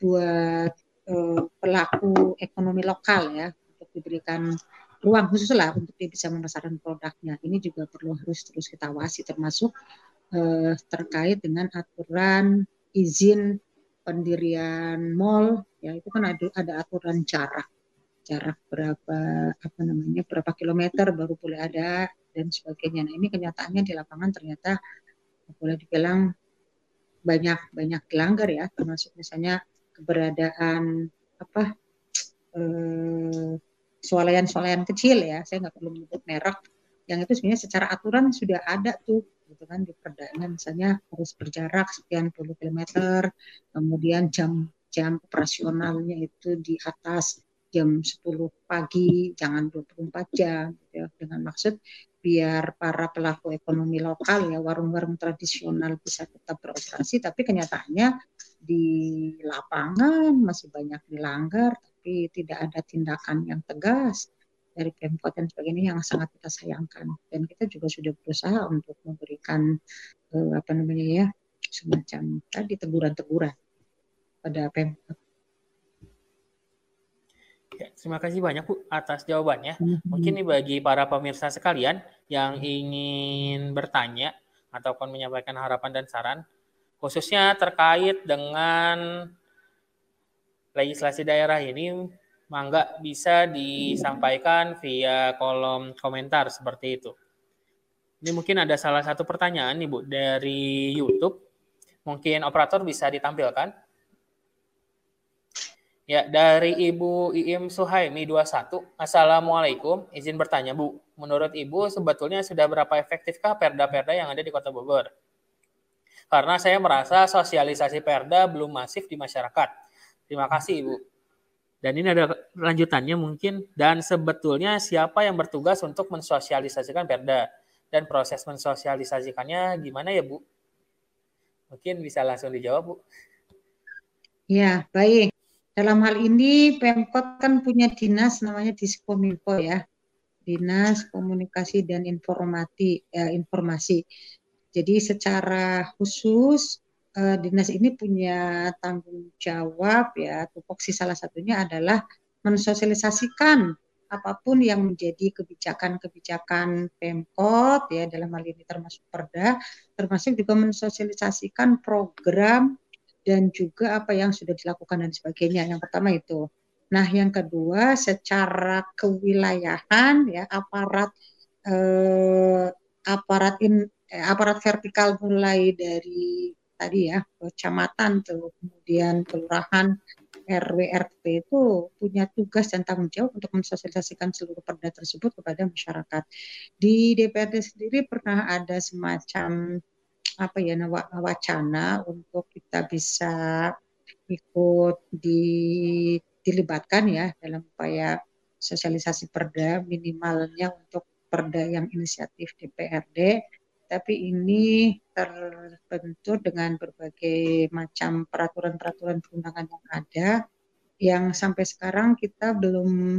buat uh, pelaku ekonomi lokal ya untuk diberikan ruang khusus lah untuk dia bisa memasarkan produknya. Ini juga perlu harus terus kita awasi termasuk eh, terkait dengan aturan izin pendirian mall ya itu kan ada, ada aturan jarak jarak berapa apa namanya berapa kilometer baru boleh ada dan sebagainya. Nah ini kenyataannya di lapangan ternyata boleh dibilang banyak banyak dilanggar ya termasuk misalnya keberadaan apa eh, swalayan-swalayan kecil ya, saya nggak perlu menyebut merek, yang itu sebenarnya secara aturan sudah ada tuh gitu kan di perdana misalnya harus berjarak sekian puluh kilometer, kemudian jam jam operasionalnya itu di atas jam 10 pagi, jangan 24 jam gitu ya, dengan maksud biar para pelaku ekonomi lokal ya warung-warung tradisional bisa tetap beroperasi tapi kenyataannya di lapangan masih banyak dilanggar tapi tidak ada tindakan yang tegas dari Pemkot dan sebagainya yang sangat kita sayangkan dan kita juga sudah berusaha untuk memberikan uh, apa namanya ya semacam tadi teguran-teguran pada Pemkot. Ya, terima kasih banyak Bu atas jawabannya. Mungkin ini bagi para pemirsa sekalian yang ingin bertanya ataupun menyampaikan harapan dan saran, khususnya terkait dengan legislasi daerah ini, mangga bisa disampaikan via kolom komentar seperti itu. Ini mungkin ada salah satu pertanyaan nih Bu dari YouTube. Mungkin operator bisa ditampilkan. Ya, dari Ibu Iim Suhaimi 21. Assalamualaikum, izin bertanya Bu. Menurut Ibu sebetulnya sudah berapa efektifkah perda-perda yang ada di Kota Bogor? Karena saya merasa sosialisasi perda belum masif di masyarakat. Terima kasih Ibu. Dan ini ada lanjutannya mungkin. Dan sebetulnya siapa yang bertugas untuk mensosialisasikan perda? Dan proses mensosialisasikannya gimana ya Bu? Mungkin bisa langsung dijawab Bu. Ya, baik. Dalam hal ini Pemkot kan punya dinas namanya Diskominfo ya. Dinas Komunikasi dan Informasi ya, informasi. Jadi secara khusus eh, dinas ini punya tanggung jawab ya tupoksi salah satunya adalah mensosialisasikan apa pun yang menjadi kebijakan-kebijakan Pemkot ya dalam hal ini termasuk Perda termasuk juga mensosialisasikan program dan juga apa yang sudah dilakukan dan sebagainya. Yang pertama itu. Nah, yang kedua secara kewilayahan ya aparat eh, aparat in, eh, aparat vertikal mulai dari tadi ya kecamatan tuh kemudian kelurahan RW RT itu punya tugas dan tanggung jawab untuk mensosialisasikan seluruh perda tersebut kepada masyarakat. Di DPRD sendiri pernah ada semacam apa ya wacana untuk kita bisa ikut di, dilibatkan ya dalam upaya sosialisasi perda minimalnya untuk perda yang inisiatif DPRD tapi ini terbentur dengan berbagai macam peraturan-peraturan perundangan yang ada yang sampai sekarang kita belum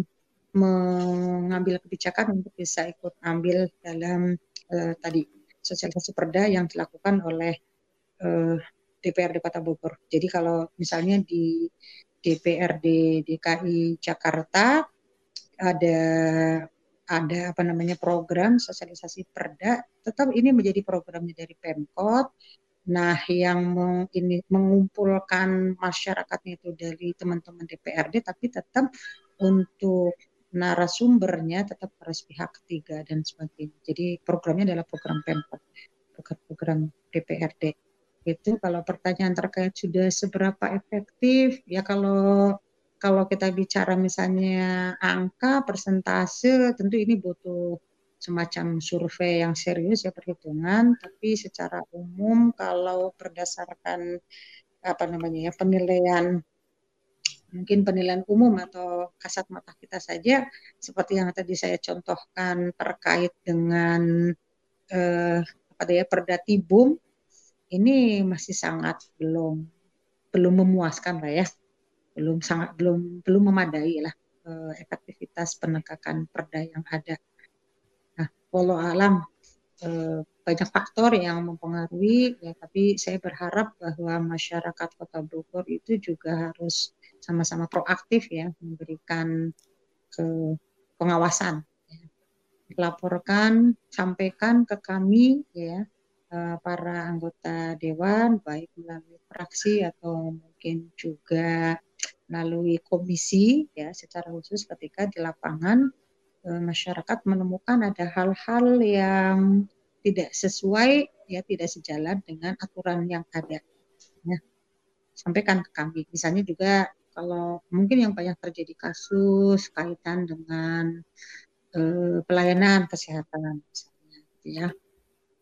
mengambil kebijakan untuk bisa ikut ambil dalam uh, tadi sosialisasi perda yang dilakukan oleh uh, eh, DPRD Kota Bogor. Jadi kalau misalnya di DPRD DKI Jakarta ada ada apa namanya program sosialisasi perda, tetap ini menjadi programnya dari Pemkot. Nah, yang meng, ini mengumpulkan masyarakatnya itu dari teman-teman DPRD, tapi tetap untuk narasumbernya tetap harus pihak ketiga dan sebagainya. Jadi programnya adalah program Pemkot, bukan program DPRD. Itu kalau pertanyaan terkait sudah seberapa efektif, ya kalau kalau kita bicara misalnya angka, persentase, tentu ini butuh semacam survei yang serius ya perhitungan, tapi secara umum kalau berdasarkan apa namanya ya penilaian mungkin penilaian umum atau kasat mata kita saja seperti yang tadi saya contohkan terkait dengan eh, apa ya perdatibum ini masih sangat belum belum memuaskan lah ya belum sangat belum belum memadai lah eh, efektivitas penegakan perda yang ada. Nah, walau alam eh, banyak faktor yang mempengaruhi ya tapi saya berharap bahwa masyarakat Kota Bogor itu juga harus sama-sama proaktif ya memberikan ke pengawasan ya. laporkan sampaikan ke kami ya eh, para anggota dewan baik melalui fraksi atau mungkin juga melalui komisi ya secara khusus ketika di lapangan eh, masyarakat menemukan ada hal-hal yang tidak sesuai ya tidak sejalan dengan aturan yang ada ya sampaikan ke kami misalnya juga kalau mungkin yang banyak terjadi kasus kaitan dengan eh, pelayanan kesehatan misalnya gitu ya.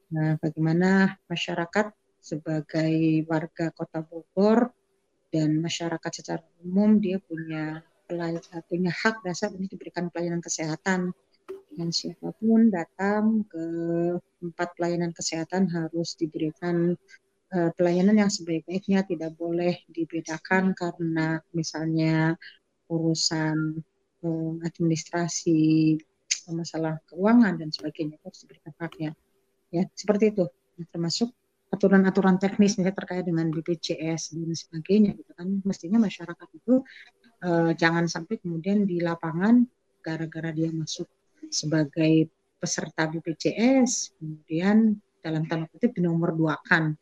Nah, bagaimana masyarakat sebagai warga Kota Bogor dan masyarakat secara umum dia punya pelayanan, punya hak dasar untuk diberikan pelayanan kesehatan dan siapa pun datang ke tempat pelayanan kesehatan harus diberikan uh, pelayanan yang sebaik-baiknya tidak boleh dibedakan karena misalnya urusan uh, administrasi, masalah keuangan dan sebagainya harus diberikan haknya. Ya, seperti itu. Termasuk aturan-aturan teknis misalnya terkait dengan BPJS dan sebagainya gitu kan mestinya masyarakat itu eh, jangan sampai kemudian di lapangan gara-gara dia masuk sebagai peserta BPJS kemudian dalam tanda kutip dinomor duakan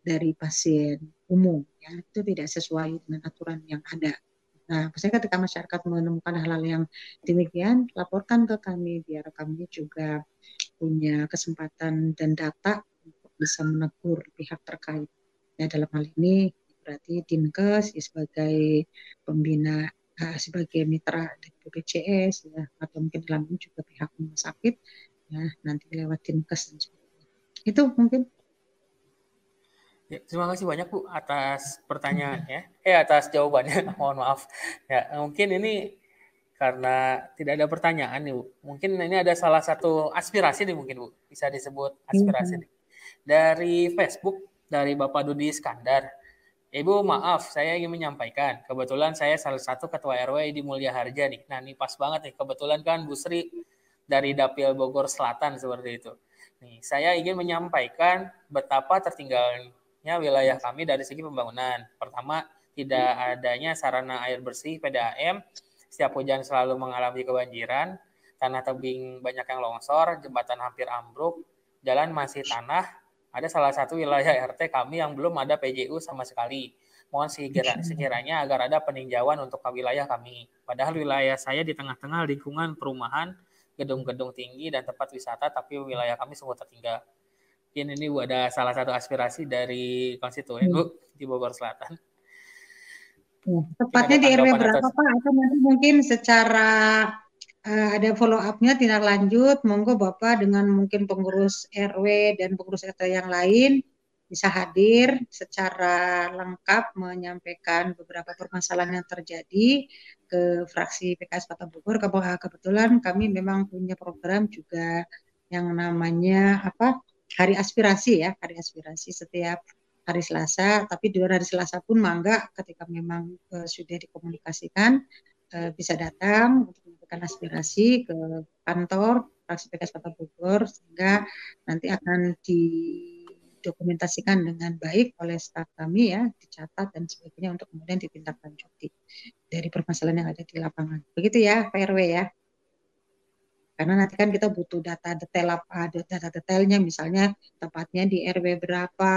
dari pasien umum ya itu tidak sesuai dengan aturan yang ada. Nah, misalnya ketika masyarakat menemukan hal-hal yang demikian, laporkan ke kami biar kami juga punya kesempatan dan data bisa menegur pihak terkait. Ya, dalam hal ini berarti Dinkes ya, sebagai pembina uh, sebagai mitra dari BPJS ya atau mungkin dalam ini juga pihak rumah sakit ya nanti lewat Dinkes dan sebagainya. Itu mungkin Ya, terima kasih banyak Bu atas pertanyaannya. Eh atas jawabannya. [laughs] Mohon maaf. Ya, mungkin ini karena tidak ada pertanyaan nih Bu. Mungkin ini ada salah satu aspirasi nih mungkin Bu. Bisa disebut aspirasi nih. Dari Facebook dari Bapak Dudi Iskandar. Ibu maaf, saya ingin menyampaikan. Kebetulan saya salah satu ketua RW di Mulia Harja nih. Nah ini pas banget nih. Kebetulan kan Bu Sri dari Dapil Bogor Selatan seperti itu. Nih, saya ingin menyampaikan betapa tertinggal wilayah kami dari segi pembangunan. Pertama, tidak adanya sarana air bersih PDAM, setiap hujan selalu mengalami kebanjiran, tanah tebing banyak yang longsor, jembatan hampir ambruk, jalan masih tanah, ada salah satu wilayah RT kami yang belum ada PJU sama sekali. Mohon [laughs] sekiranya agar ada peninjauan untuk wilayah kami. Padahal wilayah saya di tengah-tengah lingkungan perumahan, gedung-gedung tinggi dan tempat wisata, tapi wilayah kami semua tertinggal mungkin ini Bu ada salah satu aspirasi dari konstituen. Bu di Bogor Selatan. Ya, tepatnya di RW berapa. Pak? Atau nanti mungkin secara ada follow up-nya tindak lanjut, monggo Bapak dengan mungkin pengurus RW dan pengurus RT yang lain bisa hadir secara lengkap menyampaikan beberapa permasalahan yang terjadi ke fraksi PKS Kota Bogor. Kebetulan kami memang punya program juga yang namanya apa hari aspirasi ya, hari aspirasi setiap hari Selasa, tapi di luar hari Selasa pun mangga ketika memang uh, sudah dikomunikasikan uh, bisa datang untuk menyampaikan aspirasi ke kantor fraksi PKS Kota Bogor sehingga nanti akan didokumentasikan dengan baik oleh staf kami ya, dicatat dan sebagainya untuk kemudian ditindaklanjuti dari permasalahan yang ada di lapangan. Begitu ya, Pak RW ya. Karena nanti kan kita butuh data detail apa, data detailnya misalnya tepatnya di RW berapa,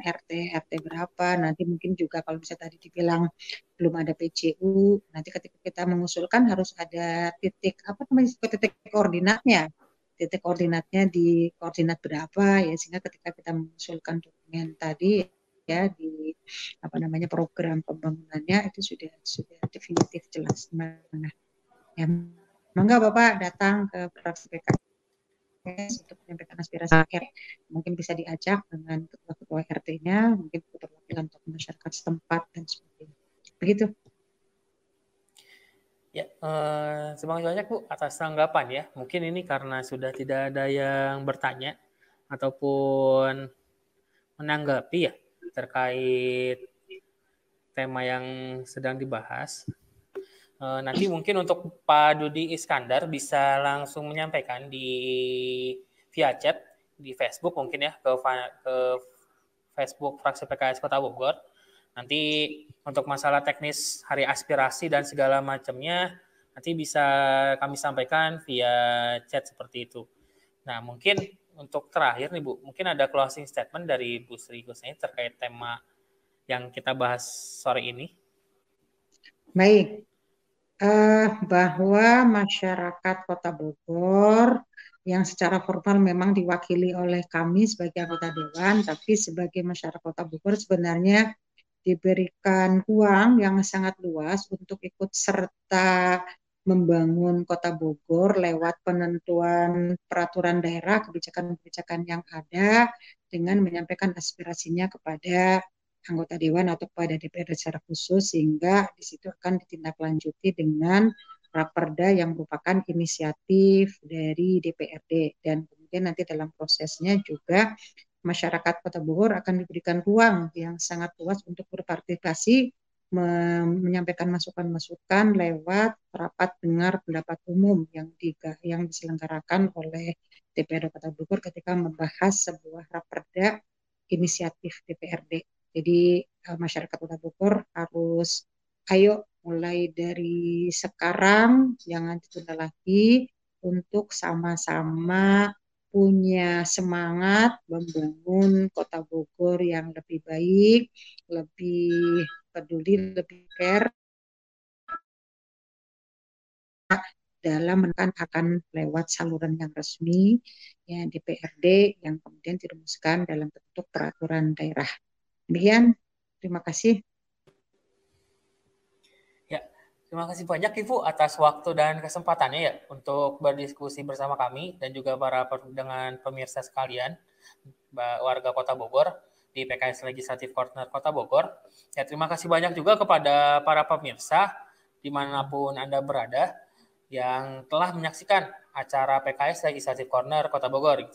RT RT berapa, nanti mungkin juga kalau bisa tadi dibilang belum ada PCU, nanti ketika kita mengusulkan harus ada titik apa namanya titik koordinatnya, titik koordinatnya di koordinat berapa ya sehingga ketika kita mengusulkan dokumen tadi ya di apa namanya program pembangunannya itu sudah sudah definitif jelas mana ya Mangga Bapak datang ke fraksi PKS untuk menyampaikan aspirasi rakyat. Mungkin bisa diajak dengan ketua-ketua RT-nya, mungkin perwakilan untuk masyarakat setempat dan sebagainya. Begitu. Ya, eh, terima kasih banyak Bu atas tanggapan ya. Mungkin ini karena sudah tidak ada yang bertanya ataupun menanggapi ya terkait tema yang sedang dibahas. Eh, nanti mungkin untuk Pak Dudi Iskandar bisa langsung menyampaikan di via chat di Facebook mungkin ya ke ke Facebook fraksi PKS Kota Bogor. Nanti untuk masalah teknis hari aspirasi dan segala macamnya nanti bisa kami sampaikan via chat seperti itu. Nah, mungkin untuk terakhir nih Bu, mungkin ada closing statement dari Bu Sri Gusnai terkait tema yang kita bahas sore ini. Baik, uh, bahwa masyarakat Kota Bogor yang secara formal memang diwakili oleh kami sebagai anggota dewan, tapi sebagai masyarakat Kota Bogor sebenarnya diberikan uang yang sangat luas untuk ikut serta membangun Kota Bogor lewat penentuan peraturan daerah, kebijakan-kebijakan yang ada dengan menyampaikan aspirasinya kepada anggota dewan atau kepada DPR secara khusus sehingga di situ akan ditindaklanjuti dengan raperda yang merupakan inisiatif dari DPRD dan kemudian nanti dalam prosesnya juga masyarakat Kota Bogor akan diberikan ruang yang sangat luas untuk berpartisipasi menyampaikan masukan-masukan lewat rapat dengar pendapat umum yang di, yang diselenggarakan oleh DPRD Kota Bogor ketika membahas sebuah raperda inisiatif DPRD. Jadi uh, masyarakat Kota Bogor harus ayo mulai dari sekarang jangan ditunda lagi untuk sama-sama punya semangat membangun kota Bogor yang lebih baik, lebih peduli, lebih care dalam menekan akan lewat saluran yang resmi ya DPRD yang kemudian dirumuskan dalam bentuk peraturan daerah. Demikian, terima kasih. Terima kasih banyak Ibu atas waktu dan kesempatannya ya untuk berdiskusi bersama kami dan juga para dengan pemirsa sekalian warga Kota Bogor di PKS Legislatif Corner Kota Bogor. Ya terima kasih banyak juga kepada para pemirsa di mana pun Anda berada yang telah menyaksikan acara PKS Legislatif Corner Kota Bogor.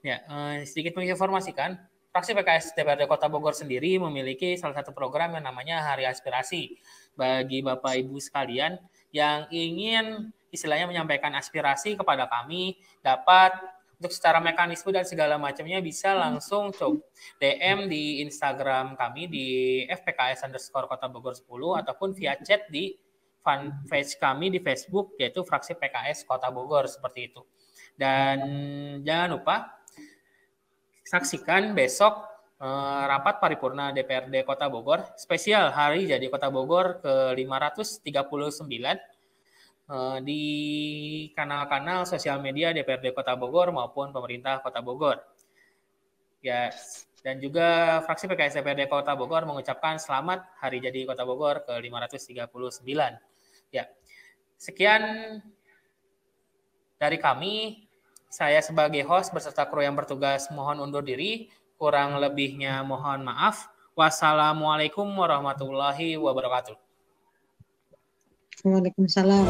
Ya, eh, sedikit menginformasikan, fraksi PKS DPRD Kota Bogor sendiri memiliki salah satu program yang namanya Hari Aspirasi bagi Bapak Ibu sekalian yang ingin istilahnya menyampaikan aspirasi kepada kami dapat untuk secara mekanisme dan segala macamnya bisa langsung coba DM di Instagram kami di FPKS underscore Kota Bogor 10 ataupun via chat di fanpage kami di Facebook yaitu fraksi PKS Kota Bogor seperti itu. Dan jangan lupa saksikan besok Eh, rapat paripurna DPRD Kota Bogor spesial Hari Jadi Kota Bogor ke 539 eh, di kanal-kanal sosial media DPRD Kota Bogor maupun pemerintah Kota Bogor. Ya, dan juga fraksi PKS DPRD Kota Bogor mengucapkan selamat Hari Jadi Kota Bogor ke 539. Ya. Sekian dari kami. Saya sebagai host beserta kru yang bertugas mohon undur diri. Kurang lebihnya mohon maaf. Wassalamualaikum warahmatullahi wabarakatuh. Waalaikumsalam.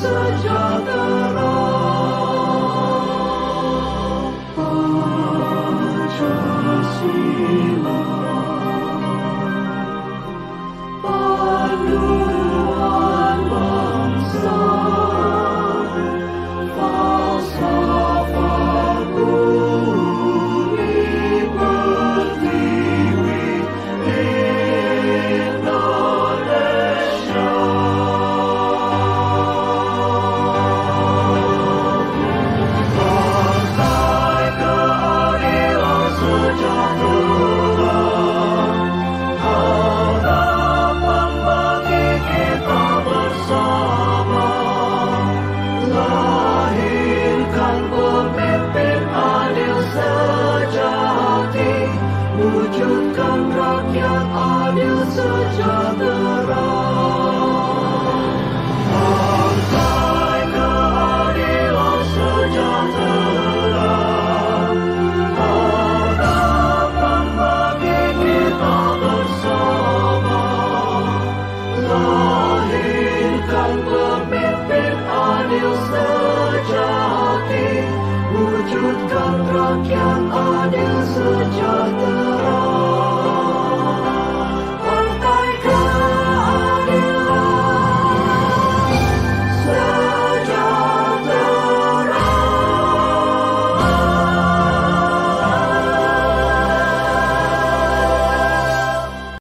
such a